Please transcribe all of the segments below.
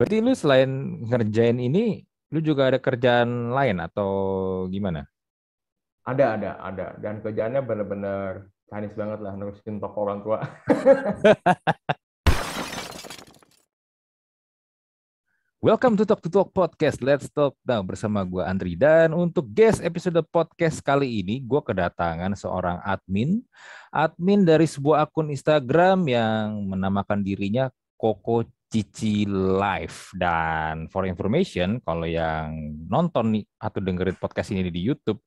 Berarti lu selain ngerjain ini, lu juga ada kerjaan lain atau gimana? Ada, ada, ada. Dan kerjaannya bener-bener Chinese banget lah, nerusin toko orang tua. Welcome to Talk to Talk Podcast. Let's talk now bersama gue Andri dan untuk guest episode podcast kali ini gue kedatangan seorang admin, admin dari sebuah akun Instagram yang menamakan dirinya Koko Cici Live dan for information kalau yang nonton nih atau dengerin podcast ini di YouTube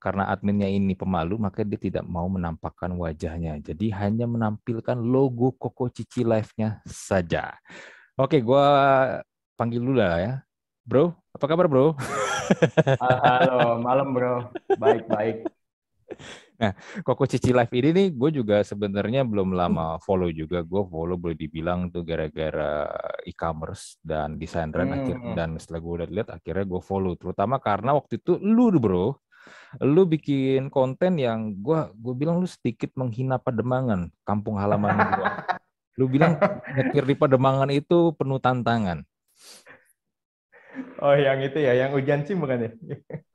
karena adminnya ini pemalu maka dia tidak mau menampakkan wajahnya jadi hanya menampilkan logo Koko Cici Live-nya saja. Oke, gue panggil dulu lah ya. Bro, apa kabar bro? Halo, malam bro. Baik-baik. Nah, Koko Cici Live ini nih gue juga sebenarnya belum lama follow juga. Gue follow boleh dibilang tuh gara-gara e-commerce dan desain Hmm. akhir dan setelah gue udah lihat akhirnya gue follow. Terutama karena waktu itu lu bro, lu bikin konten yang gue gue bilang lu sedikit menghina Pademangan, kampung halaman gue. Lu bilang nyetir di Pademangan itu penuh tantangan. Oh, yang itu ya, yang ujian SIM bukan ya?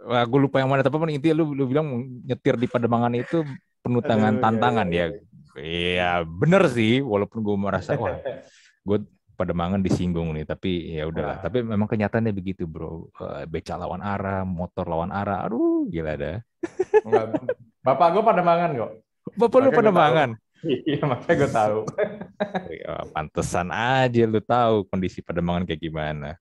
Wah, gue lupa yang mana tapi intinya lu lu bilang nyetir di Pademangan itu penuh tangan Aduh, tantangan iya, ya. Iya, bener sih walaupun gue merasa wah gue Pademangan disinggung nih tapi ya udahlah. Tapi memang kenyataannya begitu, Bro. Eh, Beca lawan arah, motor lawan arah. Aduh, gila dah. Bapak gue pada mangan kok. Bapak lu Pademangan. Iya, makanya gue tahu. Pantesan aja lu tahu kondisi Pademangan kayak gimana.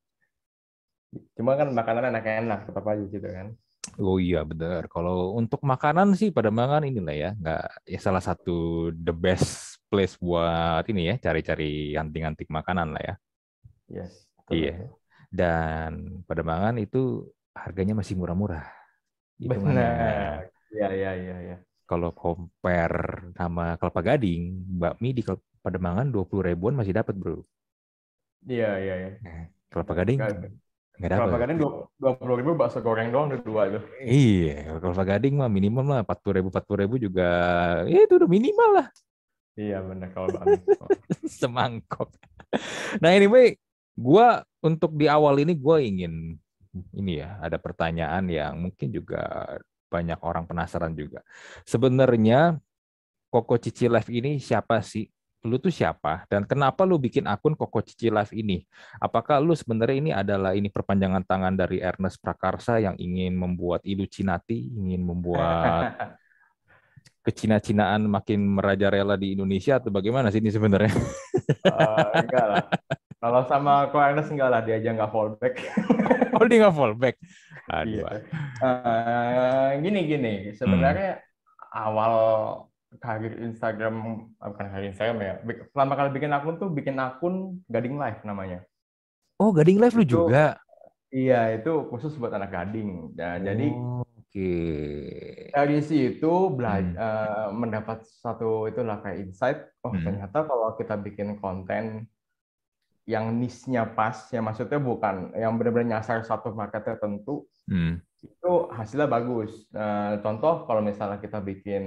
Cuma kan makanan enak-enak, tetap aja gitu kan. Oh iya benar. Kalau untuk makanan sih Pademangan inilah ya, nggak ya salah satu the best place buat ini ya, cari-cari anting-anting makanan lah ya. Yes. Iya. Dan Pademangan itu harganya masih murah-murah. Benar. Iya, iya, iya, iya. Kalau compare sama Kelapa Gading, bakmi di Pademangan 20 ribuan masih dapat bro. Iya, iya, iya. Kelapa Gading Nggak- nggak Kelapa dapat. Gading dua puluh ribu bakso goreng doang udah dua itu. Iya, Kelapa Gading mah minimum lah 40 ribu, 40 ribu juga, ya itu udah minimal lah. Iya benar kalau bakmi. semangkok. Nah anyway, gua untuk di awal ini gue ingin ini ya ada pertanyaan yang mungkin juga banyak orang penasaran juga. Sebenarnya Koko Cici Live ini siapa sih? Lu tuh siapa? Dan kenapa lu bikin akun Koko Cici Live ini? Apakah lu sebenarnya ini adalah ini perpanjangan tangan dari Ernest Prakarsa yang ingin membuat Illuminati, ingin membuat kecina-cinaan makin merajalela di Indonesia atau bagaimana sih ini sebenarnya? Eh, enggak lah. Kalau sama Ko Ernest enggak lah, dia aja nggak fallback. Oh dia nggak fallback. Aduh. Iya. Eh, gini gini, sebenarnya awal karir Instagram, bukan karir Instagram ya. Pertama kali bikin akun tuh bikin akun Gading Live namanya. Oh Gading Live lu juga. Iya, itu khusus buat anak gading. Nah, jadi Oh, Oke. dari situ belajar Hmm. mendapat satu itulah kayak insight. Oh, Hmm. ternyata kalau kita bikin konten yang niche-nya pas, ya maksudnya bukan yang benar-benar nyasar satu market tertentu, Hmm. itu hasilnya bagus. Nah, contoh kalau misalnya kita bikin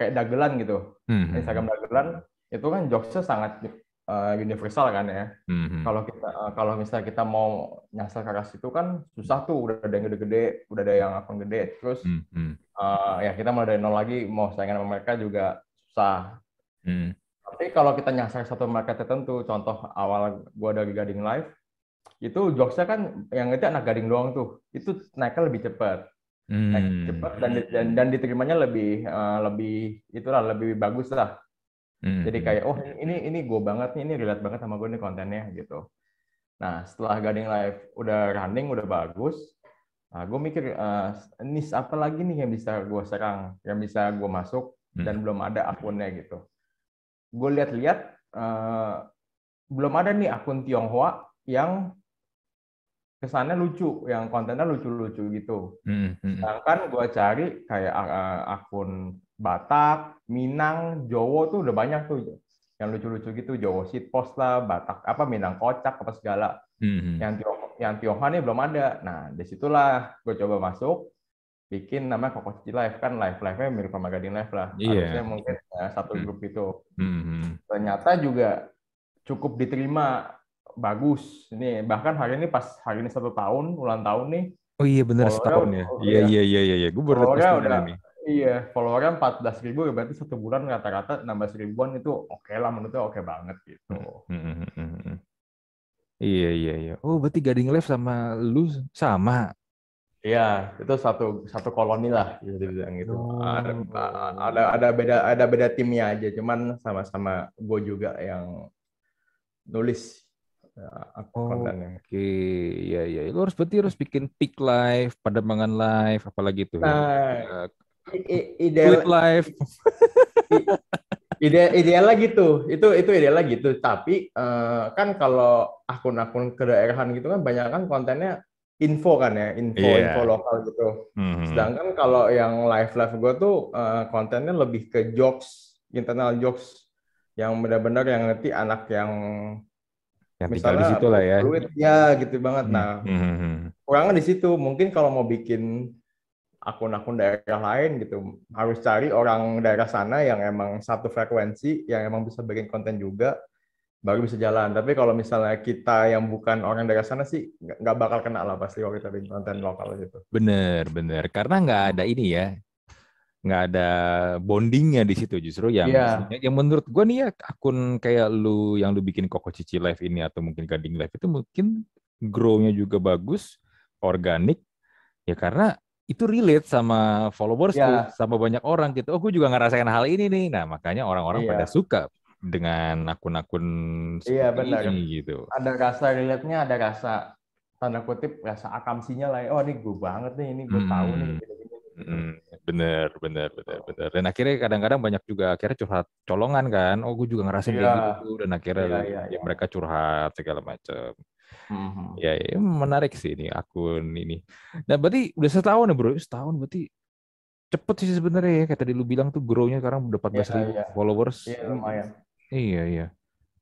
kayak dagelan gitu, Hmm. Instagram dagelan, itu kan jokesnya sangat uh, universal kan ya. Hmm. Kalau kita uh, kalau misalnya kita mau nyasar ke situ kan susah tuh, udah ada yang gede-gede, udah ada yang akun gede, terus Hmm. Hmm. uh, ya kita mulai dari nol lagi, mau saingan sama mereka juga susah. Hmm. Tapi kalau kita nyasar satu market tertentu, contoh awal gua dari Gading Live, itu jokesnya kan yang itu anak Gading doang tuh, itu naiknya lebih cepat. Naik Hmm. cepat dan dan dan diterimanya lebih eh, lebih itulah lebih bagus lah. Hmm. Jadi kayak oh ini ini gue banget nih, ini relate banget sama gue nih kontennya gitu. Nah setelah Gading Live udah running udah bagus, nah, gue mikir eh, niche apa lagi nih yang bisa gue serang, yang bisa gue masuk Hmm. dan belum ada akunnya gitu. Gue lihat-lihat eh, belum ada nih akun Tionghoa yang kesannya lucu, yang kontennya lucu-lucu gitu. Hmm. Hmm. Sedangkan gue cari kayak uh, akun Batak, Minang, Jowo tuh udah banyak tuh yang lucu-lucu gitu. Jowo shitpost lah, Batak apa Minang kocak apa segala. Hmm. Yang Tiong yang Tionghoa nih belum ada. Nah di situlah gue coba masuk, bikin nama Koko Cici Live kan live live nya mirip sama Gading Live lah. Iya. Harusnya mungkin ya, satu Hmm. grup itu. Hmm. Ternyata juga cukup diterima bagus. Ini bahkan hari ini pas hari ini satu tahun ulang tahun nih. Oh iya benar setahun ya. Iya iya iya iya. iya. Gue baru udah nih. iya followernya 14 ribu berarti satu bulan rata-rata 16 ribuan itu oke lah menurutnya oke banget gitu. Hmm, hmm, hmm, hmm, hmm. Iya iya iya. Oh berarti Gading Live sama lu sama. Iya, itu satu satu koloni lah bisa dibilang gitu. Oh. Ada, ada ada beda ada beda timnya aja, cuman sama-sama gue juga yang nulis ya, Oh, kontennya. Oke, iya iya. Lu harus berarti harus bikin pick live, pademangan live, apalagi tuh. Nah, Eh, i- i- ideal Tweet live. ide idealnya gitu. Itu itu idealnya gitu. Tapi eh, kan kalau akun-akun kedaerahan gitu kan banyak kan kontennya info kan ya, info Iya. info lokal gitu. Mhm. Sedangkan kalau yang live live gue tuh eh, kontennya lebih ke jokes, internal jokes yang benar-benar yang nanti anak yang Yang tinggal di misalnya situ lah ya. fluid, ya gitu banget. Nah, Mhm. kurangnya di situ. Mungkin kalau mau bikin akun-akun daerah lain gitu, harus cari orang daerah sana yang emang satu frekuensi, yang emang bisa bikin konten juga, baru bisa jalan. Tapi kalau misalnya kita yang bukan orang daerah sana sih nggak bakal kena lah pasti kalau kita bikin konten lokal gitu. Bener bener. Karena nggak ada ini ya, nggak ada bondingnya di situ justru yang Iya. yang menurut gue nih ya akun kayak lu yang lu bikin Koko Cici Live ini atau mungkin Gading Live itu mungkin grow-nya juga bagus, organik ya karena itu relate sama followers tuh, Iya. sama banyak orang gitu. Oh, gue juga ngerasain hal ini nih. Nah, makanya orang-orang Iya. pada suka dengan akun-akun Iya, seperti benar. ini gitu. Ada rasa relate-nya, ada rasa tanda kutip rasa akamsinya lah. Oh, ini gue banget nih, ini gue tahu nih. Hmm. Hmm, bener, bener, bener, bener. Dan akhirnya kadang-kadang banyak juga akhirnya curhat colongan kan. Oh, gue juga ngerasain kayak Iya. gitu. Dan akhirnya Iya, iya, ya iya. mereka curhat segala macam. Mhm. Ya, ya, menarik sih ini akun ini. Nah, berarti udah setahun ya bro? Setahun berarti cepet sih sebenarnya ya. Kayak tadi lu bilang tuh grow-nya sekarang udah 14 ribu Iya, iya. followers. Iya, lumayan. Iya, iya.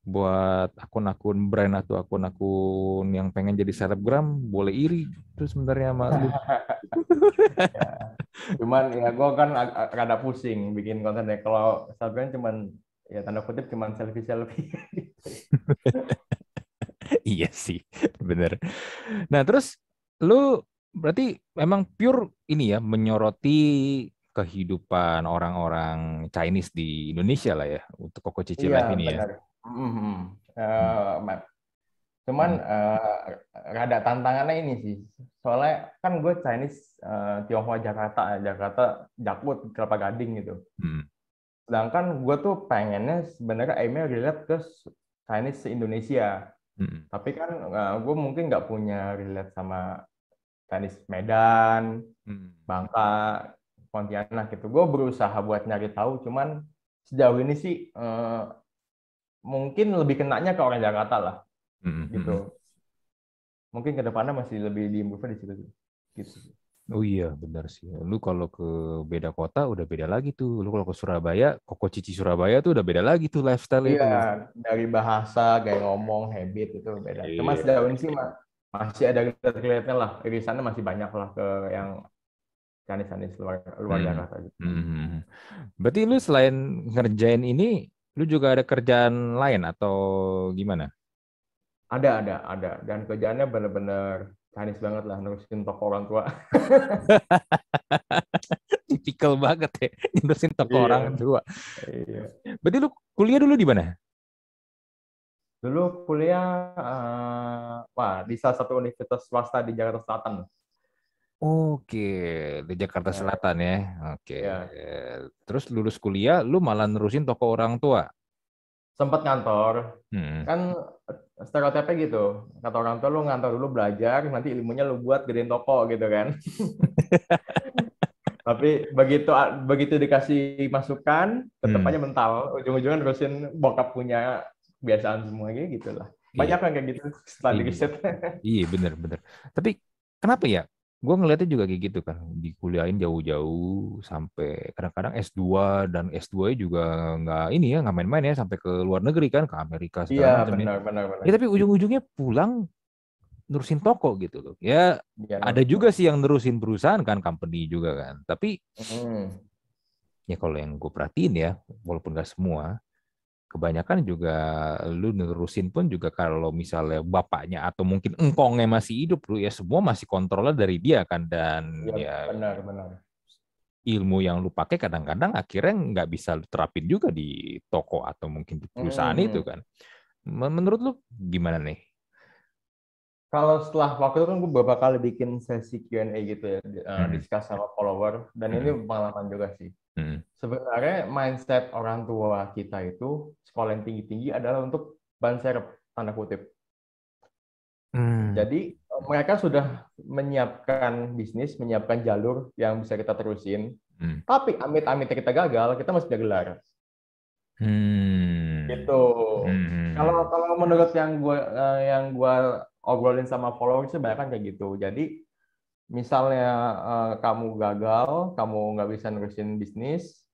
Buat akun-akun brand atau akun-akun yang pengen jadi selebgram, boleh iri tuh sebenarnya sama lu. Ya. Cuman ya gue kan ag- pusing bikin kontennya. Kalau Instagram cuman ya tanda kutip cuman selfie-selfie. Iya sih, bener. Nah, terus lu berarti memang pure ini ya, menyoroti kehidupan orang-orang Chinese di Indonesia lah ya, untuk Koko Cici Live ini ya. Benar. Mhm. Eh, ma- cuman eh, rada tantangannya ini sih. Soalnya kan gue Chinese eh, Tionghoa Jakarta, Jakarta Jakut Kelapa Gading gitu. Hmm. Sedangkan gue tuh pengennya sebenarnya aimnya relate ke Chinese se-Indonesia. Hmm. Tapi kan gue mungkin nggak punya relate sama Chinese Medan, Hmm. Bangka, Pontianak gitu. Gue berusaha buat nyari tahu, cuman sejauh ini sih eh, mungkin lebih kenanya ke orang Jakarta lah, Hmm. gitu. Mungkin ke depannya masih lebih diimprove di situ. Gitu. Oh iya, benar sih. Lu kalau ke beda kota udah beda lagi tuh. Lu kalau ke Surabaya, Koko Cici Surabaya tuh udah beda lagi tuh lifestyle itu. Iya, dari bahasa, gaya ngomong, habit itu beda. Cuma Iya. sejauh ini sih ma- masih ada relate-nya lah. Irisannya masih banyak lah ke yang Chinese-Chinese luar, luar Hmm. Jakarta gitu. Hmm. Berarti lu selain ngerjain ini, lu juga ada kerjaan lain atau gimana? Ada, ada, ada. Dan kerjaannya bener-bener Chinese banget lah, nerusin toko orang tua. Tipikal banget ya, nyurusin toko Iya. orang tua. Iya. Berarti lu kuliah dulu di mana? Dulu kuliah, eh, wah, di salah satu universitas swasta di Jakarta Selatan. Oke, di Jakarta Ya. Selatan ya. Oke. Ya. Terus lulus kuliah, lu malah nerusin toko orang tua. Sempat ngantor, Hmm. kan stereotipnya gitu. Kata orang tua lu ngantor dulu belajar, nanti ilmunya lu buat gedein toko gitu kan. Tapi begitu begitu dikasih masukan, tetap Hmm. aja mental. Ujung-ujungnya nerusin bokap punya kebiasaan semua gitu lah. Banyak kan kayak gitu setelah di Iya. riset. Iya bener bener. Tapi kenapa ya? Gue ngeliatnya juga kayak gitu kan. Dikuliahin jauh-jauh sampai kadang-kadang S2 dan S2 juga nggak ini ya nggak main-main ya sampai ke luar negeri kan ke Amerika segala Iya, macam ya. benar benar benar. Ya tapi ujung-ujungnya pulang nerusin toko gitu loh. Ya Iya, ada juga sih yang nerusin perusahaan kan company juga kan. Tapi Hmm. ya kalau yang gue perhatiin ya walaupun nggak semua kebanyakan juga lu nerusin pun juga kalau misalnya bapaknya atau mungkin engkongnya masih hidup lu ya semua masih kontrolnya dari dia kan dan ya, ya benar benar ilmu yang lu pakai kadang-kadang akhirnya nggak bisa lu terapin juga di toko atau mungkin di perusahaan Hmm. itu kan Men- menurut lu gimana nih Kalau setelah waktu itu kan gue beberapa kali bikin sesi Q&A gitu ya, uh, Hmm. discuss sama follower, dan ini pengalaman juga sih. Hmm. Sebenarnya mindset orang tua kita itu sekolah yang tinggi-tinggi adalah untuk ban serep, tanda kutip. Hmm. Jadi uh, mereka sudah menyiapkan bisnis, menyiapkan jalur yang bisa kita terusin. Hmm. Tapi amit-amit kita gagal, kita masih bisa gelar. Hmm. Gitu. Hmm. Kalau kalau menurut yang gue yang gua obrolin sama followers banyak kan kayak gitu. Jadi misalnya eh, kamu gagal, kamu nggak bisa nerusin bisnis,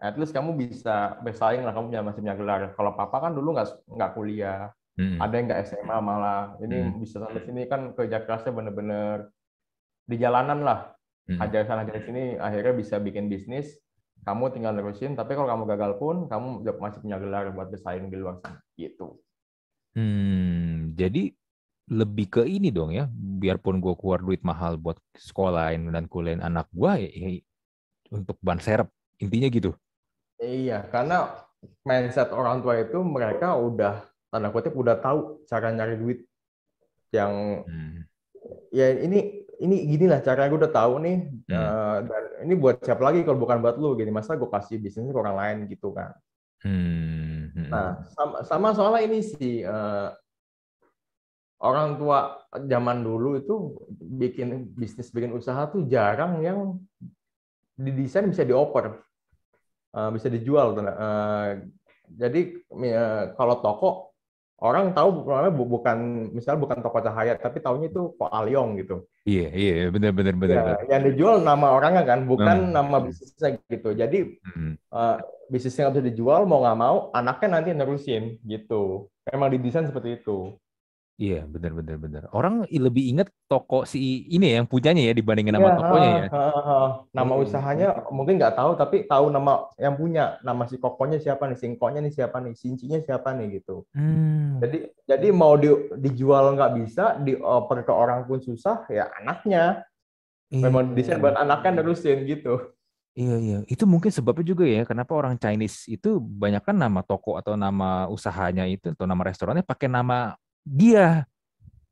at least kamu bisa bersaing lah, kamu punya masih punya gelar. Kalau papa kan dulu nggak nggak kuliah, Hmm. ada yang nggak SMA malah. Ini Hmm. bisa sampai sini kan kerja kerasnya bener-bener di jalanan lah. Hmm. Ajar sana ajar sini, akhirnya bisa bikin bisnis. Kamu tinggal nerusin, tapi kalau kamu gagal pun, kamu masih punya gelar buat bersaing di luar sana. Gitu. Hmm, jadi lebih ke ini dong ya, biarpun gue keluar duit mahal buat sekolahin dan kuliahin anak gue, ya, ya untuk ban serep, intinya gitu. Iya, karena mindset orang tua itu mereka udah tanda kutip udah tahu cara nyari duit yang Hmm. ya ini ini gini lah cara gue udah tahu nih Hmm. eh, dan ini buat siapa lagi kalau bukan buat lu gini masa gue kasih bisnis ke orang lain gitu kan. Hmm. hmm. Nah sama, sama soalnya ini sih eh, orang tua zaman dulu itu bikin bisnis bikin usaha tuh jarang yang didesain bisa dioper Eh, bisa dijual Eh, jadi eh, kalau toko orang tahu bu- bukan misal bukan toko cahaya tapi taunya itu kok Aliong gitu Iya, iya, benar, benar, benar. Ya, yang dijual nama orangnya kan bukan Hmm. nama bisnisnya gitu jadi Hmm. eh, bisnisnya nggak bisa dijual mau nggak mau anaknya nanti nerusin gitu emang didesain seperti itu Iya, benar, benar, benar. Orang lebih ingat toko si ini ya, yang punyanya ya dibandingin nama Iya, tokonya ya. ha, ha, ha. Nama Hmm. usahanya mungkin nggak tahu, tapi tahu nama yang punya. Nama si kokonya siapa nih, singkoknya nih siapa nih, sincinya siapa nih gitu. Hmm. Jadi jadi mau di, dijual nggak bisa, dioper ke orang pun susah, ya anaknya. Memang Iya. desain buat anaknya nerusin gitu. Iya, iya. Itu mungkin sebabnya juga ya, kenapa orang Chinese itu banyak kan nama toko atau nama usahanya itu atau nama restorannya pakai nama dia,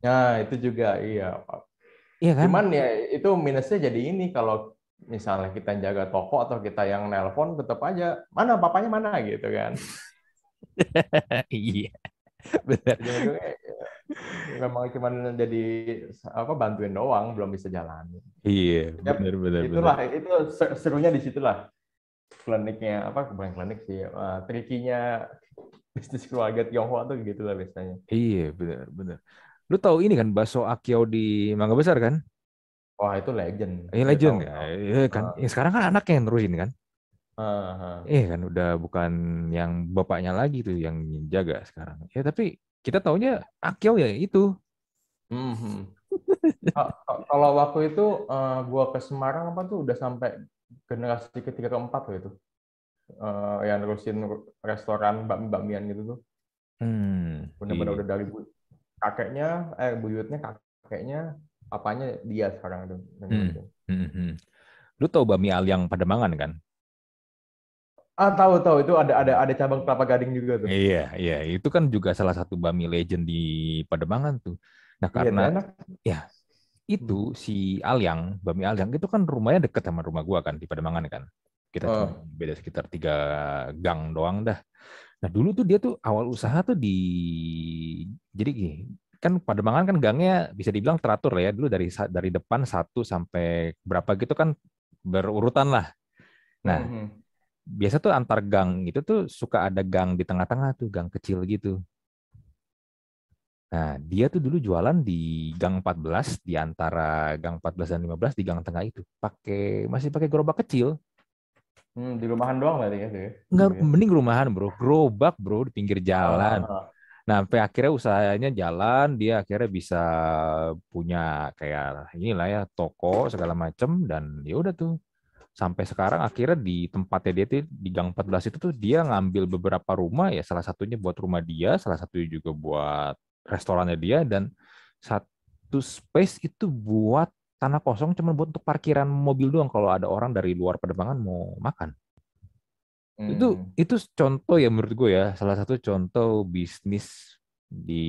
Nah itu juga iya. iya kan? Cuman ya itu minusnya jadi ini kalau misalnya kita jaga toko atau kita yang nelpon tetap aja mana papanya mana gitu kan. Iya, benar. Ya, memang cuman jadi apa bantuin doang belum bisa jalan Iya, Yap, benar, benar, itulah benar. itu ser- serunya di situlah kliniknya apa bukan klinik sih uh, trikinya bisnis keluarga Tionghoa tuh gitu lah biasanya Iya, benar, benar. Lu tahu ini kan bakso Akio di Mangga Besar kan? wah itu legend Eh Udah legend tahu. ya, Iya kan. Ah. Ya, sekarang kan anaknya yang nerusin kan? Ah. Eh kan udah bukan yang bapaknya lagi tuh yang jaga sekarang. Ya tapi kita taunya Akio ya itu. Mhm. Ka- ka- kalau waktu itu uh, gua ke Semarang apa tuh udah sampai generasi ketiga keempat loh itu Uh, yang nerusin restoran bakmi bakmian gitu tuh Hmm. benar-benar iya. udah dari bu- kakeknya eh buyutnya kakeknya apanya dia sekarang yang Hmm. Hmm, hmm. Lu tahu Bami Aliang Pademangan kan? ah tahu tahu itu ada ada ada cabang kelapa gading juga tuh Iya, iya. Itu kan juga salah satu Bami legend di Pademangan tuh. Nah Iya, karena enak. itu si Aliang, Bami Aliang itu kan rumahnya deket sama rumah gua kan di Pademangan kan. Kita cuma Oh. beda sekitar tiga gang doang dah. Nah dulu tuh dia tuh awal usaha tuh di jadi gini, kan Pademangan kan gangnya bisa dibilang teratur lah ya dulu dari dari depan satu sampai berapa gitu kan berurutan lah. Nah Mhm. biasa tuh antar gang itu tuh suka ada gang di tengah-tengah tuh gang kecil gitu. Nah, dia tuh dulu jualan di gang 14 di antara gang 14 dan 15 di gang tengah itu. Pakai masih pakai gerobak kecil. Hmm, di rumahan doang berarti ya ya? Enggak ya? mending rumahan, Bro. Gerobak, Bro, di pinggir jalan. Ah, ah. Nah, sampai akhirnya usahanya jalan, dia akhirnya bisa punya kayak inilah ya toko segala macem dan ya udah tuh sampai sekarang akhirnya di tempatnya dia tuh di Gang 14 itu tuh dia ngambil beberapa rumah ya salah satunya buat rumah dia, salah satunya juga buat restorannya dia dan satu space itu buat tanah kosong cuma buat untuk parkiran mobil doang. Kalau ada orang dari luar penerbangan mau makan. Hmm. Itu itu contoh ya menurut gue ya. Salah satu contoh bisnis di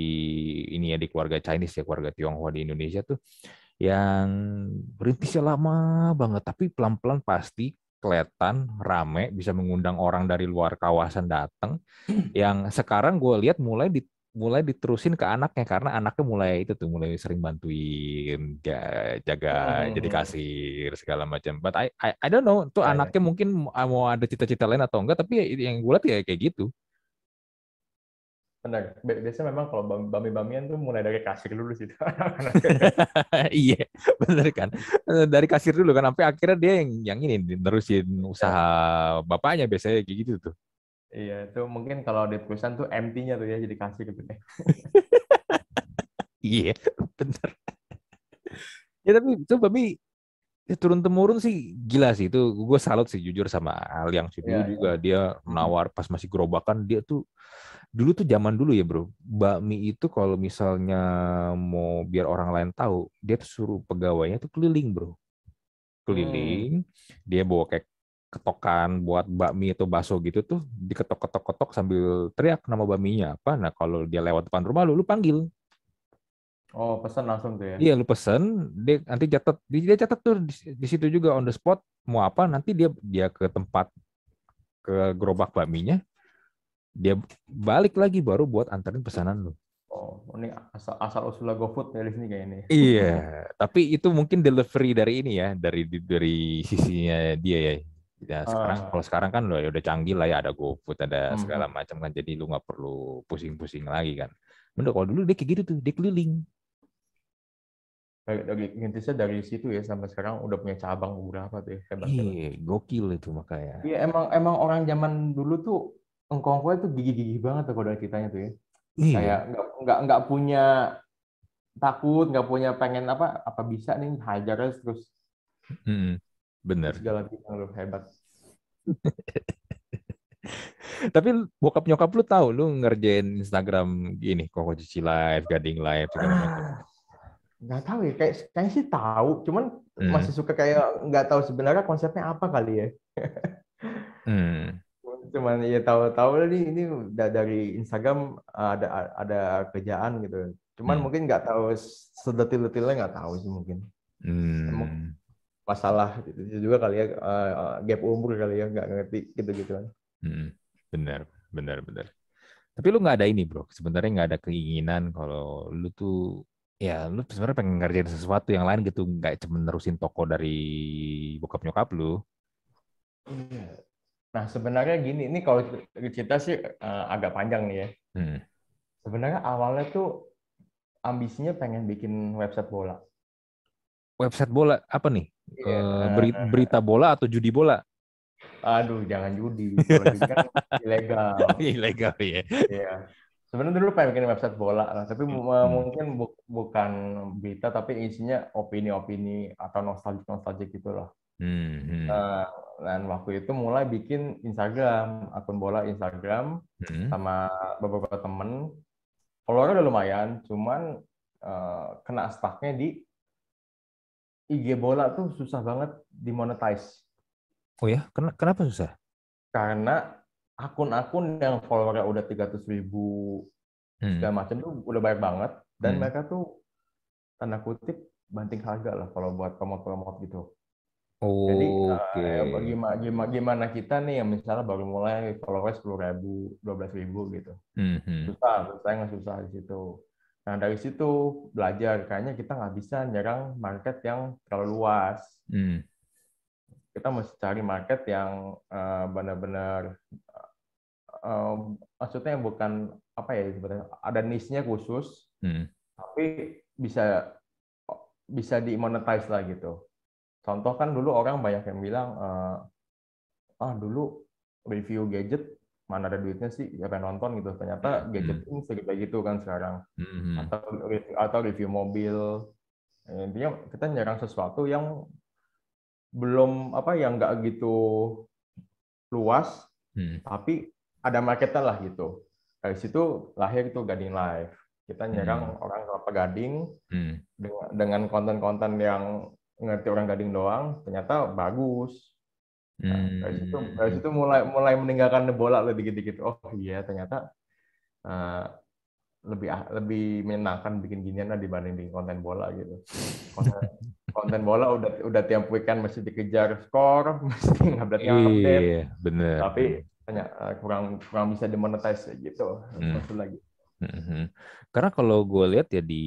ini ya di keluarga Chinese ya keluarga Tionghoa di Indonesia tuh yang berintisnya lama banget. Tapi pelan-pelan pasti kelihatan rame bisa mengundang orang dari luar kawasan datang yang sekarang gue lihat mulai di mulai diterusin ke anaknya karena anaknya mulai itu tuh mulai sering bantuin jaga hmm. jadi kasir segala macam. But I, I I don't know tuh anaknya mungkin mau ada cita-cita lain atau enggak tapi yang gue lihat ya kayak gitu. Benar. Biasanya memang kalau bami-bamian tuh mulai dari kasir dulu sih. iya, benar kan. Dari kasir dulu kan sampai akhirnya dia yang yang ini terusin usaha bapaknya biasanya kayak gitu tuh. Iya, itu mungkin kalau di perusahaan tuh empty-nya tuh ya jadi kasir gitu deh. iya, benar. ya tapi itu Bami ya, turun temurun sih gila sih itu gue salut sih jujur sama Al yang sih dulu ya, juga ya. dia menawar pas masih gerobakan dia tuh dulu tuh zaman dulu ya bro bakmi itu kalau misalnya mau biar orang lain tahu dia tuh suruh pegawainya tuh keliling bro keliling hmm. dia bawa kayak ketokan buat bakmi atau bakso gitu tuh diketok-ketok-ketok sambil teriak nama bakminya apa nah kalau dia lewat depan rumah lu lu panggil Oh, pesan langsung tuh ya? Iya, lu pesan, dia nanti catat, dia catat tuh di, di situ juga on the spot mau apa, nanti dia dia ke tempat ke gerobak bakminya, dia balik lagi baru buat anterin pesanan lu. Oh, ini asal asal usul GoFood ya di sini kayak ini. Iya, tapi itu mungkin delivery dari ini ya, dari dari sisinya dia ya. Ya sekarang uh. kalau sekarang kan ya udah canggih lah ya ada GoFood, ada hmm. segala macam kan jadi lu nggak perlu pusing-pusing lagi kan. Menurut kalau dulu dia kayak gitu tuh, dia keliling. Dari, dari intinya dari situ ya sampai sekarang udah punya cabang beberapa tuh ya. Hebat, Iya, gokil itu makanya. Iya emang emang orang zaman dulu tuh engkong itu gigih-gigih banget tuh kalau kitanya tuh ya. Iya. Kayak nggak nggak punya takut, nggak punya pengen apa apa bisa nih hajar terus. Hmm, bener. Segala bidang lu hebat. Tapi bokap nyokap lu tahu lu ngerjain Instagram gini, kok cici live, gading live segala macam. Nggak tahu ya, kayak kayaknya sih tahu, cuman hmm. masih suka kayak nggak tahu sebenarnya konsepnya apa kali ya. hmm cuman ya tahu-tahu nih ini dari Instagram ada ada kerjaan gitu cuman hmm. mungkin nggak tahu sedetil-detilnya nggak tahu sih mungkin hmm. Masalah itu juga kali ya uh, gap umur kali ya nggak ngerti gitu gitu kan hmm. benar benar benar tapi lu nggak ada ini bro sebenarnya nggak ada keinginan kalau lu tuh ya lu sebenarnya pengen ngerjain sesuatu yang lain gitu nggak cuma nerusin toko dari bokap nyokap lu iya. Nah, sebenarnya gini, ini kalau cerita sih uh, agak panjang nih ya. Hmm. Sebenarnya awalnya tuh ambisinya pengen bikin website bola. Website bola apa nih? Yeah. Uh, berita, berita bola atau judi bola? Aduh, jangan judi. judi kan ilegal. ilegal ya. Iya. Sebenarnya dulu pengen bikin website bola, lah, tapi hmm. mungkin bu bukan berita, tapi isinya opini-opini atau nostalgia-nostalgia gitu loh. Hmm, hmm. Uh, dan waktu itu mulai bikin Instagram, akun bola Instagram hmm. sama beberapa temen. Followernya udah lumayan, cuman uh, kena stucknya di IG bola tuh susah banget dimonetize. Oh ya, kenapa susah? Karena akun-akun yang followernya udah 300 ribu hmm. segala macam tuh udah banyak banget dan hmm. mereka tuh tanda kutip banting harga lah kalau buat promote-promote gitu. Oh, Jadi okay. uh, gimana, gimana gimana kita nih yang misalnya baru mulai followers sepuluh ribu, dua belas ribu gitu, mm-hmm. susah, susah nggak susah di situ. Nah dari situ belajar, kayaknya kita nggak bisa nyerang market yang terlalu luas. Mm. Kita mesti cari market yang uh, benar-benar, uh, maksudnya bukan apa ya sebenarnya ada niche-nya khusus, mm. tapi bisa bisa dimonetize lah gitu Contoh kan dulu orang banyak yang bilang, uh, ah dulu review gadget mana ada duitnya sih siapa yang nonton gitu ternyata hmm. gadget ini segede gitu kan sekarang hmm. atau atau review mobil intinya kita nyerang sesuatu yang belum apa yang nggak gitu luas, Hmm. tapi ada marketnya lah gitu. Dari situ lahir itu Gading Live. Kita nyerang Hmm. orang kelapa Gading Hmm. dengan dengan konten-konten yang ngerti orang Gading doang, ternyata bagus. Nah, dari situ Hmm. dari situ mulai mulai meninggalkan bola lebih dikit-dikit. Oh iya ternyata eh, lebih ah- lebih menyenangkan bikin ginian lah dibanding bikin konten bola gitu. Konten, konten bola udah udah tiap weekend mesti dikejar skor, mesti update update, Iya, bener. tapi ternyata eh, kurang kurang bisa dimonetize gitu. Hmm. Satu lagi. Mhm. Karena kalau gue lihat ya di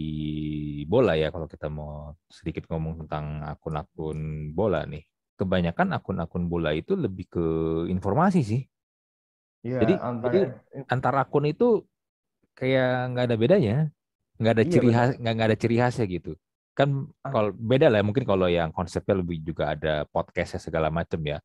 bola ya, kalau kita mau sedikit ngomong tentang akun-akun bola nih, kebanyakan akun-akun bola itu lebih ke informasi sih. Iya, Jadi- antara jadi- Antar akun itu kayak nggak ada bedanya, nggak ada Iya, ciri khas, nggak nggak ada ciri khasnya gitu. Kan Ah. kalau beda lah, mungkin kalau yang konsepnya lebih juga ada podcastnya segala macam ya.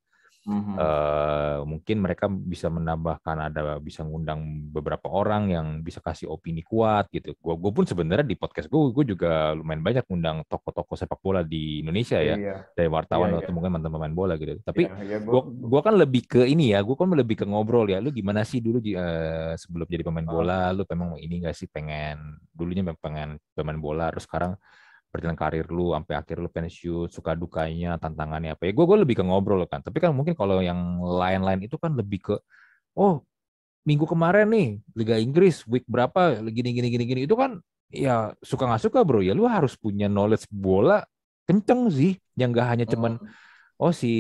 Eh, mungkin mereka bisa menambahkan ada bisa ngundang beberapa orang yang bisa kasih opini kuat gitu. Gue gue pun sebenarnya di podcast gue gue juga lumayan banyak ngundang tokoh-tokoh sepak bola di Indonesia ya Iya, dari wartawan Iya, atau iya. mungkin mantan pemain bola gitu. Tapi iya, iya, gua gua- gua kan lebih ke ini ya, gua kan lebih ke ngobrol ya. Lu gimana sih dulu eh, sebelum jadi pemain Ah. bola, lu memang ini gak sih pengen dulunya memang pengen pemain bola, terus sekarang perjalanan karir lu sampai akhir lu pensiun, suka dukanya, tantangannya apa ya. Gue gue lebih ke ngobrol kan. Tapi kan mungkin kalau yang lain-lain itu kan lebih ke oh minggu kemarin nih Liga Inggris week berapa gini gini gini gini itu kan ya suka nggak suka bro ya lu harus punya knowledge bola kenceng sih yang gak hanya cuman oh si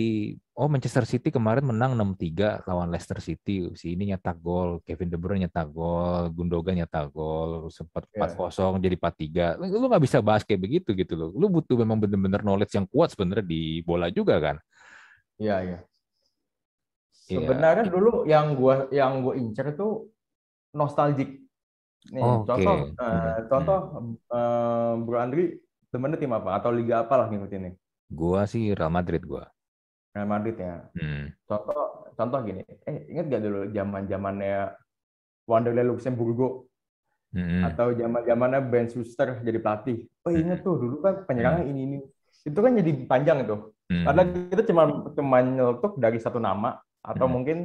oh Manchester City kemarin menang 6-3 lawan Leicester City. Si ini nyetak gol, Kevin De Bruyne nyetak gol, Gundogan nyetak gol, sempat Iya. 4-0 jadi 4-3. Lu nggak bisa bahas kayak begitu gitu loh. Lu butuh memang bener-bener knowledge yang kuat sebenarnya di bola juga kan. Iya, iya. Iya. Sebenarnya dulu yang gua yang gua incer itu nostalgic. Nih, Oke. contoh eh, Hmm. contoh eh, Bro Andri temennya tim apa atau liga apa lah ngikutin nih? Gua sih Real Madrid gua. Real Madrid ya. Hmm. Contoh contoh gini. Eh, ingat gak dulu zaman-zamannya Wanderlei Luxemburgo Hmm. atau zaman-zamannya Ben Schuster jadi pelatih? Oh, ingat tuh dulu kan penyerangnya ini ini. Itu kan jadi panjang itu. Hmm. Karena kita cuma cuma nyeletuk dari satu nama atau Hmm. mungkin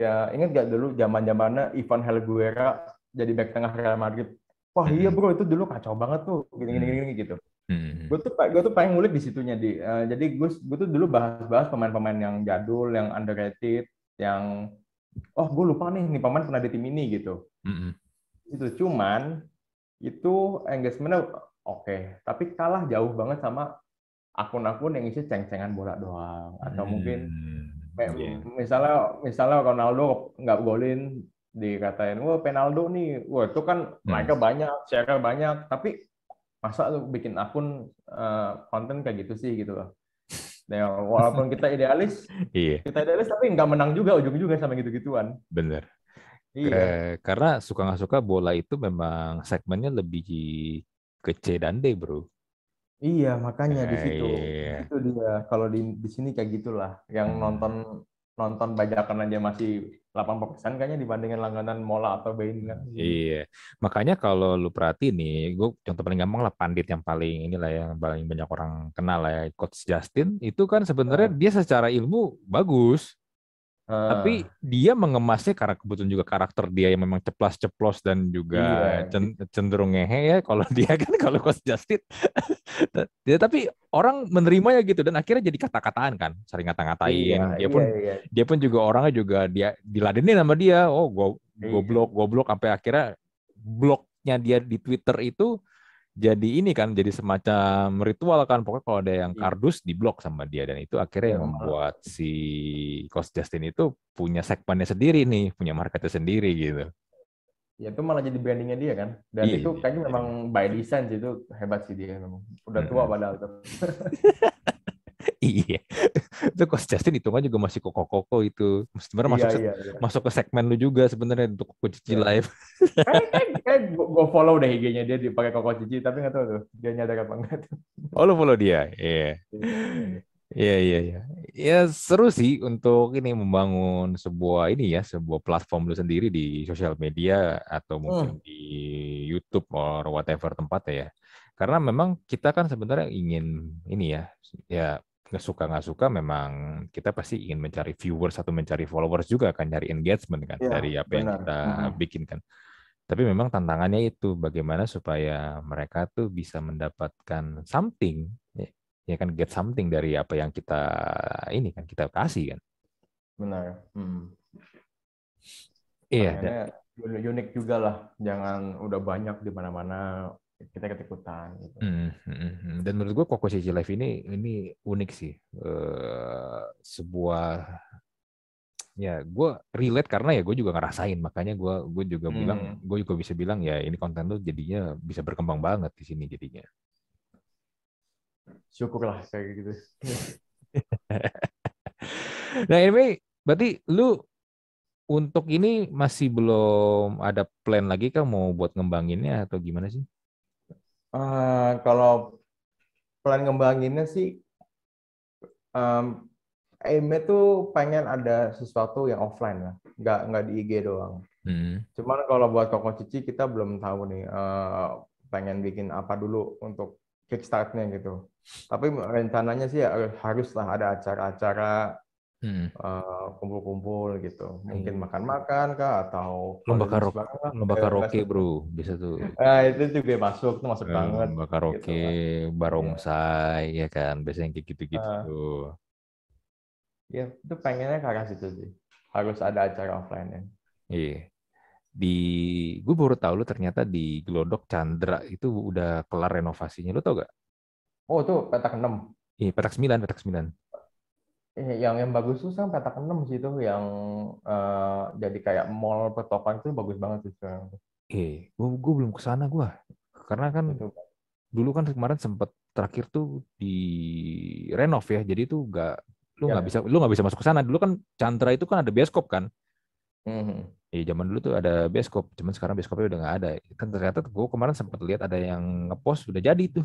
ya ingat gak dulu zaman-zamannya Ivan Helguera jadi back tengah Real Madrid. Wah iya Hmm. bro itu dulu kacau banget tuh gini gini gini gitu. Hmm. Gue tuh gue tuh pengen ngulik di situnya di. Eh, jadi gue gue tuh dulu bahas-bahas pemain-pemain yang jadul, yang underrated, yang oh gue lupa nih nih pemain pernah di tim ini gitu. Hmm. Itu cuman itu engagementnya oke, tapi kalah jauh banget sama akun-akun yang isi ceng-cengan bola doang atau mungkin Hmm. Kayak Iya. misalnya misalnya Ronaldo nggak golin dikatain wah penaldo nih wah itu kan Hmm. mereka banyak share banyak tapi masa lu bikin akun eh, konten kayak gitu sih gitu loh ya walaupun kita idealis Iya, kita idealis tapi nggak menang juga ujung-ujungnya sama gitu-gituan bener. iya Eh, karena suka nggak suka bola itu memang segmennya lebih ke C dan D, bro. iya makanya di Eh, situ iya. itu dia kalau di di sini kayak gitulah yang Hmm. nonton nonton bajakan aja masih 80% kayaknya dibandingin langganan Mola atau Bein kan. Iya, makanya kalau lu perhatiin nih, gue contoh paling gampang lah pandit yang paling inilah ya, yang paling banyak orang kenal lah ya, Coach Justin itu kan sebenarnya dia secara ilmu bagus, Eh, tapi dia mengemasnya karena kebetulan juga karakter dia yang memang ceplas-ceplos dan juga Iya. cen- cenderung ngehe ya. Kalau dia kan kalau Coach Justin, dia tapi orang menerimanya gitu dan akhirnya jadi kata-kataan kan, sering ngata-ngatain. Iya, dia pun iya, iya. dia pun juga orangnya juga dia diladenin sama dia oh go Iya. goblok goblok sampai akhirnya bloknya dia di Twitter itu jadi ini kan jadi semacam ritual kan pokoknya kalau ada yang Iya. kardus diblok sama dia dan itu akhirnya yang membuat si Coach Justin itu punya segmennya sendiri nih punya marketnya sendiri gitu Ya itu malah jadi brandingnya dia kan. Dan Iya, itu iya, kayaknya iya. memang by design sih itu hebat sih dia memang. Udah tua padahal tuh. iya itu Coach Justin hitungan juga masih koko-koko itu sebenarnya masuk iya, iya, iya. masuk ke segmen lu juga sebenarnya untuk Koko Cici Iya. live Kayak kayak, kayak gue follow deh IG-nya dia dipakai koko cici tapi nggak tahu tuh dia nyadar apa enggak tuh. oh lu follow dia iya Iya iya iya. Ya seru sih untuk ini membangun sebuah ini ya, sebuah platform lu sendiri di sosial media atau mungkin di YouTube or whatever tempatnya ya. Karena memang kita kan sebenarnya ingin ini ya, ya nggak suka nggak suka memang kita pasti ingin mencari viewers atau mencari followers juga kan nyari engagement kan Iya, dari apa yang benar. kita Mhm. bikin kan tapi memang tantangannya itu bagaimana supaya mereka tuh bisa mendapatkan something ya, ya kan get something dari apa yang kita ini kan kita kasih kan Benar. Mhm. iya uni- unik juga lah. Jangan udah banyak di mana-mana kita ikut-ikutan gitu. Hmm, hmm. Dan menurut gue Koko Cici Live ini ini unik sih. Eh, sebuah ya gue relate karena ya gue juga ngerasain makanya gue gue juga bilang Hmm. gue juga bisa bilang ya ini konten tuh jadinya bisa berkembang banget di sini jadinya. Syukurlah kayak gitu. Nah anyway, berarti lu untuk ini masih belum ada plan lagi kan mau buat ngembanginnya atau gimana sih? Eh, kalau plan ngembanginnya sih, um, aimnya tuh pengen ada sesuatu yang offline lah, nggak nggak di IG doang. Hmm. Cuman kalau buat Koko Cici kita belum tahu nih eh, pengen bikin apa dulu untuk kickstart-nya gitu. Tapi rencananya sih ya haruslah ada acara-acara Hmm. eh, kumpul-kumpul gitu. Mungkin Hmm. makan-makan kah atau Lomba karaoke, lomba karaoke bro, bisa tuh. Nah, itu juga masuk, itu masuk Eh, banget. lomba karaoke, gitu kan. barongsai, ya kan, biasanya kayak gitu-gitu tuh. Ya, itu pengennya ke arah situ sih. Harus ada acara offline-nya. Iya. Di, gue baru tahu lu ternyata di Glodok Chandra itu udah kelar renovasinya, lu tau gak? Oh, itu petak 6. Iya, petak 9, petak 9. Eh, Yang yang bagus tuh sekarang petak 6 sih itu yang eh, jadi kayak mall petokan itu bagus banget sih sekarang. Eh, gue gue belum ke sana gue. Karena kan Itu. dulu kan kemarin sempet terakhir tuh di renov ya. Jadi tuh gak lu Ya, nggak ya. bisa lu nggak bisa masuk ke sana. Dulu kan Chandra itu kan ada bioskop kan. Mhm. Iya zaman dulu tuh ada bioskop, cuman sekarang bioskopnya udah nggak ada. Kan ternyata gue kemarin sempat lihat ada yang ngepost udah jadi tuh.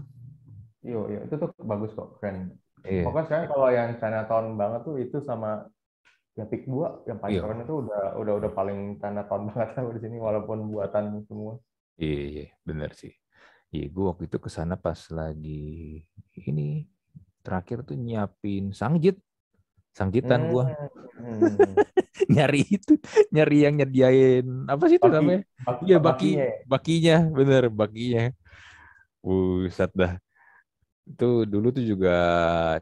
Iya, iya, itu tuh bagus kok, keren. Iya. Pokoknya sekarang kalau yang Chinatown banget tuh itu sama ya Pick 2 yang paling Iya. keren itu udah udah udah paling Chinatown banget lah di sini walaupun buatan semua. Iya, iya, bener sih. Iya, gue waktu itu ke sana pas lagi ini terakhir tuh nyiapin sangjit, sangjitan gue Hmm. nyari itu, nyari yang nyediain apa sih itu Baki, namanya? baki, Iya baki, bakinya ya. bakinya, bener bakinya. Buset dah. Itu dulu tuh juga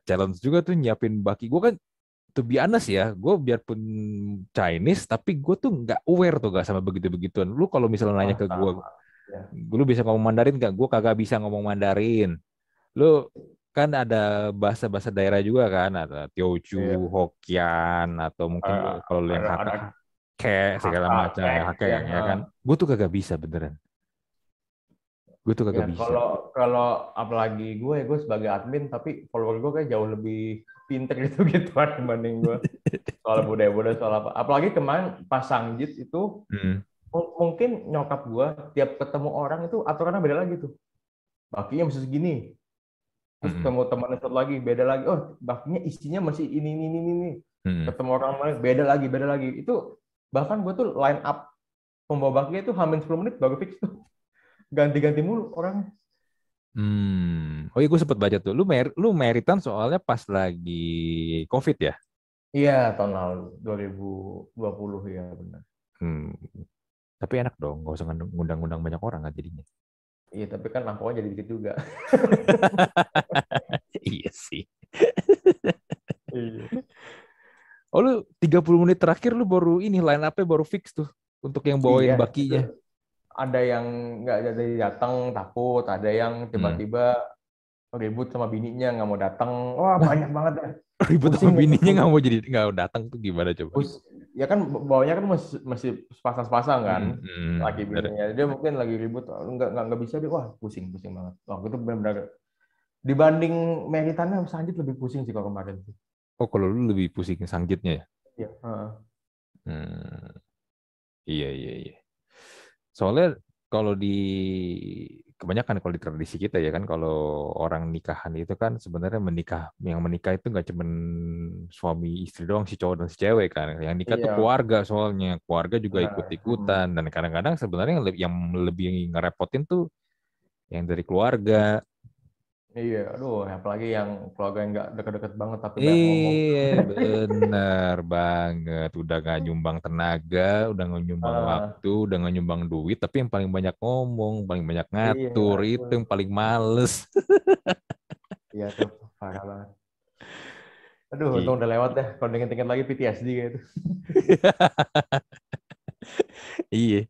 challenge juga tuh nyiapin baki. Gue kan to be honest ya, gue biarpun Chinese tapi gue tuh nggak aware tuh gak sama begitu-begituan. Lu kalau misalnya nanya ke gue. Ya. lu bisa ngomong Mandarin gak? Gue kagak bisa ngomong Mandarin. Lu kan ada bahasa-bahasa daerah juga kan, ada Teochew, Iya. Hokkien atau mungkin Eh, kalau lu yang Hakka, kayak segala macam kayak, Hakka ya, ya kan. Gue tuh kagak bisa beneran. Gue tuh Ya, kagak bisa. kalau kalau apalagi gue gue sebagai admin tapi follower gue kayak jauh lebih pinter gitu gituan dibanding gue soal budaya-budaya soal apa. Apalagi kemarin pas Sangjit itu Hmm. mu- mungkin nyokap gue tiap ketemu orang itu aturannya beda lagi tuh. Bakinya mesti segini. Terus Mm-mm. ketemu teman satu lagi beda lagi. Oh bakinya isinya masih ini ini ini ini. Hmm. Ketemu orang lain beda lagi beda lagi. Itu bahkan gue tuh line up pembawa bakinya itu hamin 10 menit baru fix tuh. Ganti-ganti mulu orangnya. Hmm. Oh iya gue sempet baca tuh. Lu mer lu meritan soalnya pas lagi COVID ya? Iya, tahun lalu 2020 ya benar. Hmm. Tapi enak dong, nggak usah ngundang-ngundang banyak orang kan jadinya. Iya, tapi kan lampunya jadi dikit juga. iya sih. Iya. Oh lu 30 menit terakhir lu baru ini line up-nya baru fix tuh untuk yang bawain Iya, bakinya. itu Ada yang nggak jadi datang takut, ada yang tiba-tiba ribut sama bininya nggak mau datang. Wah banyak banget ya. Ribut Pusing sama ya, bininya nggak mau jadi nggak datang tuh gimana coba? Terus ya kan bawanya kan masih masih sepasang-sepasang kan. Hmm, hmm, lagi bininya dia mungkin lagi ribut nggak nggak nggak bisa dia wah pusing pusing banget waktu itu benar-benar dibanding meritannya Sanjit lebih pusing sih kalau kemarin sih Oh kalau lu lebih pusing sangjitnya ya? Iya. heeh. Hmm. Iya iya iya. Soalnya kalau di kebanyakan kalau di tradisi kita ya kan kalau orang nikahan itu kan sebenarnya menikah yang menikah itu nggak cuman suami istri doang si cowok dan si cewek kan yang nikah tuh Iya. keluarga soalnya keluarga juga Benar. ikut ikutan dan kadang-kadang sebenarnya yang lebih, yang lebih ngerepotin tuh yang dari keluarga Iya, aduh, apalagi yang keluarga yang nggak deket-deket banget tapi banyak ngomong. Iya, bener banget. Udah nggak nyumbang tenaga, udah nggak nyumbang Ah. waktu, udah nggak nyumbang duit, tapi yang paling banyak ngomong, paling banyak ngatur, Iya, itu yang paling males. Iya tuh, parah banget. Aduh, Iya. untung udah lewat deh. Kalau inget-inget lagi PTSD gitu. Iya.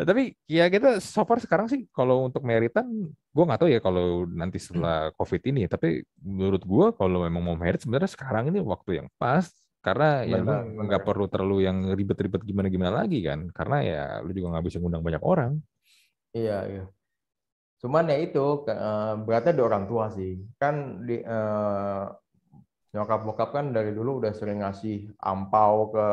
Nah, Tapi ya kita so far sekarang sih kalau untuk meritan, gue nggak tahu ya kalau nanti setelah COVID ini. Tapi menurut gue kalau memang mau merit sebenarnya sekarang ini waktu yang pas. Karena ya lu nggak perlu terlalu yang ribet-ribet gimana-gimana lagi kan. Karena ya lu juga nggak bisa ngundang banyak orang. Iya, iya. Cuman ya itu, eh, beratnya di orang tua sih. Kan di eh, nyokap bokap kan dari dulu udah sering ngasih ampau ke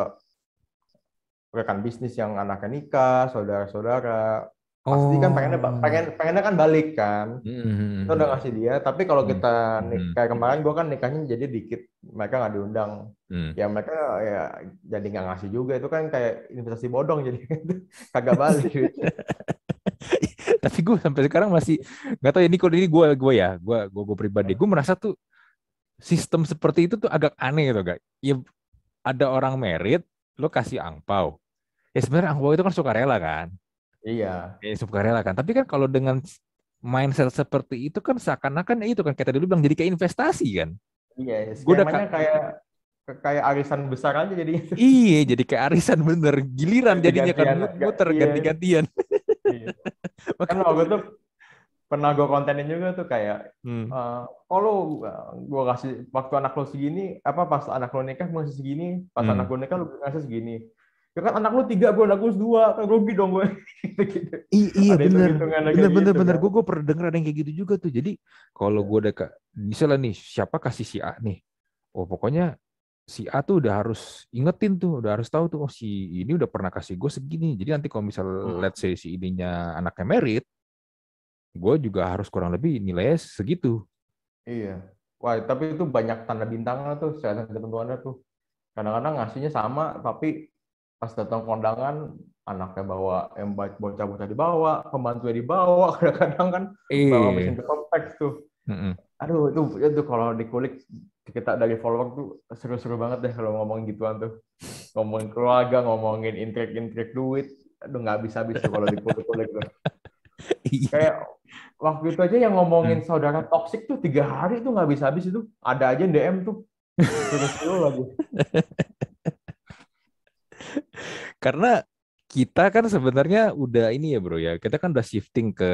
rekan bisnis yang anaknya nikah, saudara-saudara. Pasti kan pengennya Oh. pengen pengennya kan balik kan. Hmm. Kita udah ngasih dia, tapi kalau Hmm. kita nik- Hmm. kayak kemarin gua kan nikahnya jadi dikit, mereka nggak diundang. Hmm. Ya mereka ya jadi nggak ngasih juga itu kan kayak investasi bodong jadi kagak balik. Tapi gue sampai sekarang masih nggak tahu ya, ini kalau ini gue gue ya, gue gue gue pribadi, gue merasa tuh sistem seperti itu tuh agak aneh gitu guys. Ya ada orang merit, lo kasih angpau. Ya sebenarnya angpau itu kan sukarela kan, Iya. ya sukarela kan. Tapi kan kalau dengan mindset seperti itu kan seakan-akan ya itu kan kita dulu bilang jadi kayak investasi kan. Iya, udah skemanya kayak kayak arisan besar aja jadi. Iya, jadi kayak arisan bener, giliran jadinya kan Ganti-gantian, muter iya. ganti-gantian. Iya. kan waktu itu pernah gue kontenin juga tuh kayak Hmm. eh kalau gue kasih waktu anak lo segini apa pas anak lo nikah gue ngasih segini pas Hmm. anak gue nikah lo ngasih segini ya kan anak lo tiga gue anak gue dua kan rugi dong gue gitu I- iya Ada bener, bener bener gitu, bener. kan. Gue gue pernah denger ada yang kayak gitu juga tuh. Jadi kalau Iya. gue ke, misalnya nih siapa kasih si A nih, oh pokoknya si A tuh udah harus ingetin tuh, udah harus tahu tuh, oh si ini udah pernah kasih gue segini. Jadi nanti kalau misal Hmm. let's say si ininya anaknya merit, gue juga harus kurang lebih nilainya segitu. iya wah tapi itu banyak tanda bintangnya tuh syarat ketentuannya tuh kadang-kadang ngasihnya sama tapi pas datang kondangan anaknya bawa yang bocah-bocah dibawa pembantunya dibawa kadang-kadang kan bawa mesin teks tuh mm-mm. Aduh, itu itu kalau dikulik kita dari follower tuh seru-seru banget deh kalau ngomongin gituan tuh. Ngomongin keluarga, ngomongin intrik-intrik duit. Aduh, nggak bisa-bisa kalau dikulik-kulik tuh. Iya. Kayak waktu itu aja yang ngomongin saudara toksik tuh tiga hari tuh nggak bisa-habis itu. Ada aja yang DM tuh. Seru-seru lagi. Karena kita kan sebenarnya udah ini ya bro ya, kita kan udah shifting ke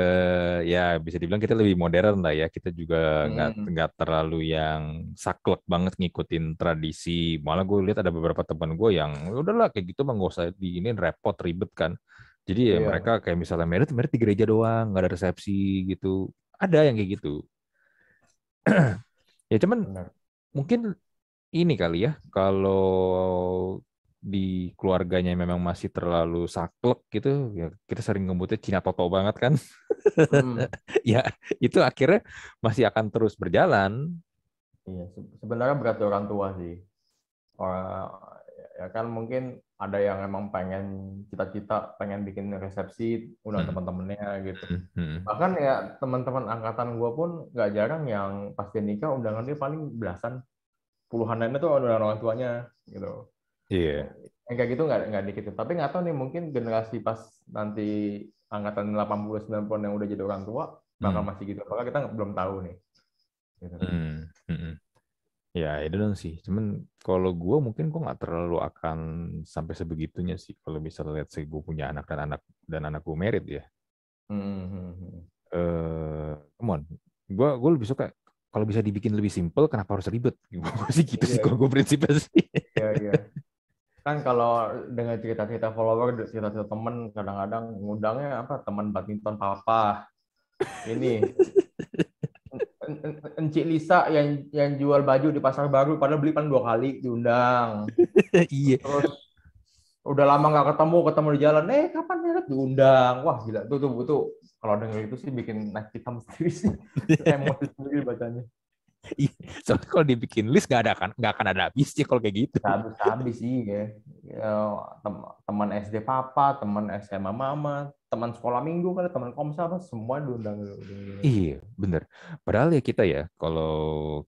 ya bisa dibilang kita lebih modern lah ya. Kita juga nggak Hmm. nggak terlalu yang saklek banget ngikutin tradisi. Malah gue lihat ada beberapa teman gue yang "Ya udahlah kayak gitu mah nggak usah di ini repot ribet kan. Jadi ya Iya. mereka kayak misalnya merit merit di gereja doang, nggak ada resepsi gitu. Ada yang kayak gitu. ya cuman Benar. mungkin ini kali ya kalau di keluarganya memang masih terlalu saklek gitu ya kita sering ngebutnya Cina Toto banget kan Hmm. ya itu akhirnya masih akan terus berjalan Iya, se- sebenarnya berat orang tua sih. Orang ya kan mungkin ada yang emang pengen cita-cita pengen bikin resepsi undang Hmm. teman-temannya gitu. Hmm. Bahkan ya teman-teman angkatan gua pun nggak jarang yang pas dia nikah undangannya paling belasan puluhan lainnya tuh undangan orang tuanya gitu. iya Yang kayak gitu nggak nggak dikit. Tapi nggak tahu nih mungkin generasi pas nanti angkatan 80 90 yang udah jadi orang tua bakal Hmm. masih gitu. Apakah kita belum tahu nih. Gitu. Hmm, hmm. Ya, itu dong sih. Cuman kalau gue mungkin gue nggak terlalu akan sampai sebegitunya sih. Kalau misalnya lihat sih gue punya anak dan anak dan anak gue merit ya. Hmm, hmm, hmm. Eh, come on. Gue gue lebih suka kalau bisa dibikin lebih simple, kenapa harus ribet? Gue sih gitu sih. Iya. Kalau gue prinsipnya sih. Iya, iya. Kan kalau dengan cerita-cerita follower, cerita-cerita temen, kadang-kadang ngundangnya apa? Teman badminton papa. Ini Encik Lisa yang yang jual baju di pasar baru, padahal beli kan dua kali diundang. iya. Terus udah lama nggak ketemu, ketemu di jalan, eh kapan meret diundang? Wah gila, tuh tuh tuh kalau denger itu sih bikin naik hitam sendiri sih, emosi sendiri bacanya. Soalnya kalau dibikin list nggak ada kan, nggak akan ada habisnya kalau kayak gitu. Habis habis sih ya. Tem- teman SD papa, teman SMA mama, teman sekolah minggu kan, teman komsel apa semua diundang. Iya, bener. Padahal ya kita ya, kalau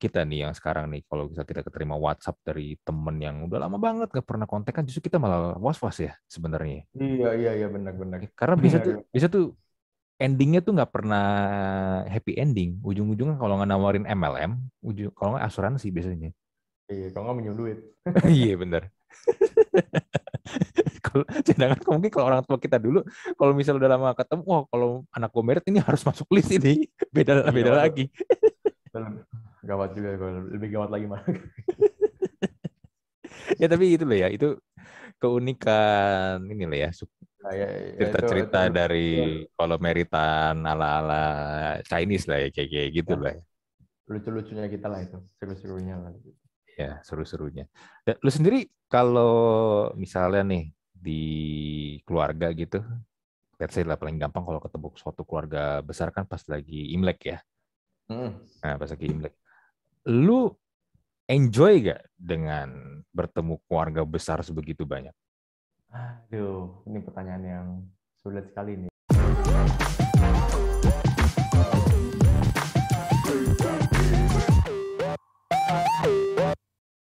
kita nih yang sekarang nih, kalau bisa kita keterima WhatsApp dari temen yang udah lama banget gak pernah kontak kan, justru kita malah was-was ya sebenarnya. Iya, iya, iya, benar-benar. Karena bisa tuh, bisa tuh endingnya tuh nggak pernah happy ending. Ujung-ujungnya kalau nggak nawarin MLM, ujung kalau nggak asuransi biasanya. Iya, kalau nggak minjem duit. iya bener. kalau sedangkan mungkin kalau orang tua kita dulu kalau misalnya udah lama ketemu wah kalau anak gue merit ini harus masuk list ini beda Iya, beda betul. lagi Gawat juga, lebih gawat lagi mah. ya tapi itu loh ya itu keunikan ini loh ya su- Nah, ya, ya, cerita-cerita itu- dari kalau meritan ala-ala Chinese lah ya kayak kayak gitu Ya. lah ya. lucu-lucunya kita lah itu, seru-serunya lah. ya seru-serunya Dan lu sendiri kalau misalnya nih di keluarga gitu let's say lah paling gampang kalau ketemu suatu keluarga besar kan pas lagi Imlek ya Mm. Nah, pas lagi Imlek. Lu enjoy gak dengan bertemu keluarga besar sebegitu banyak? Aduh, ini pertanyaan yang sulit sekali nih.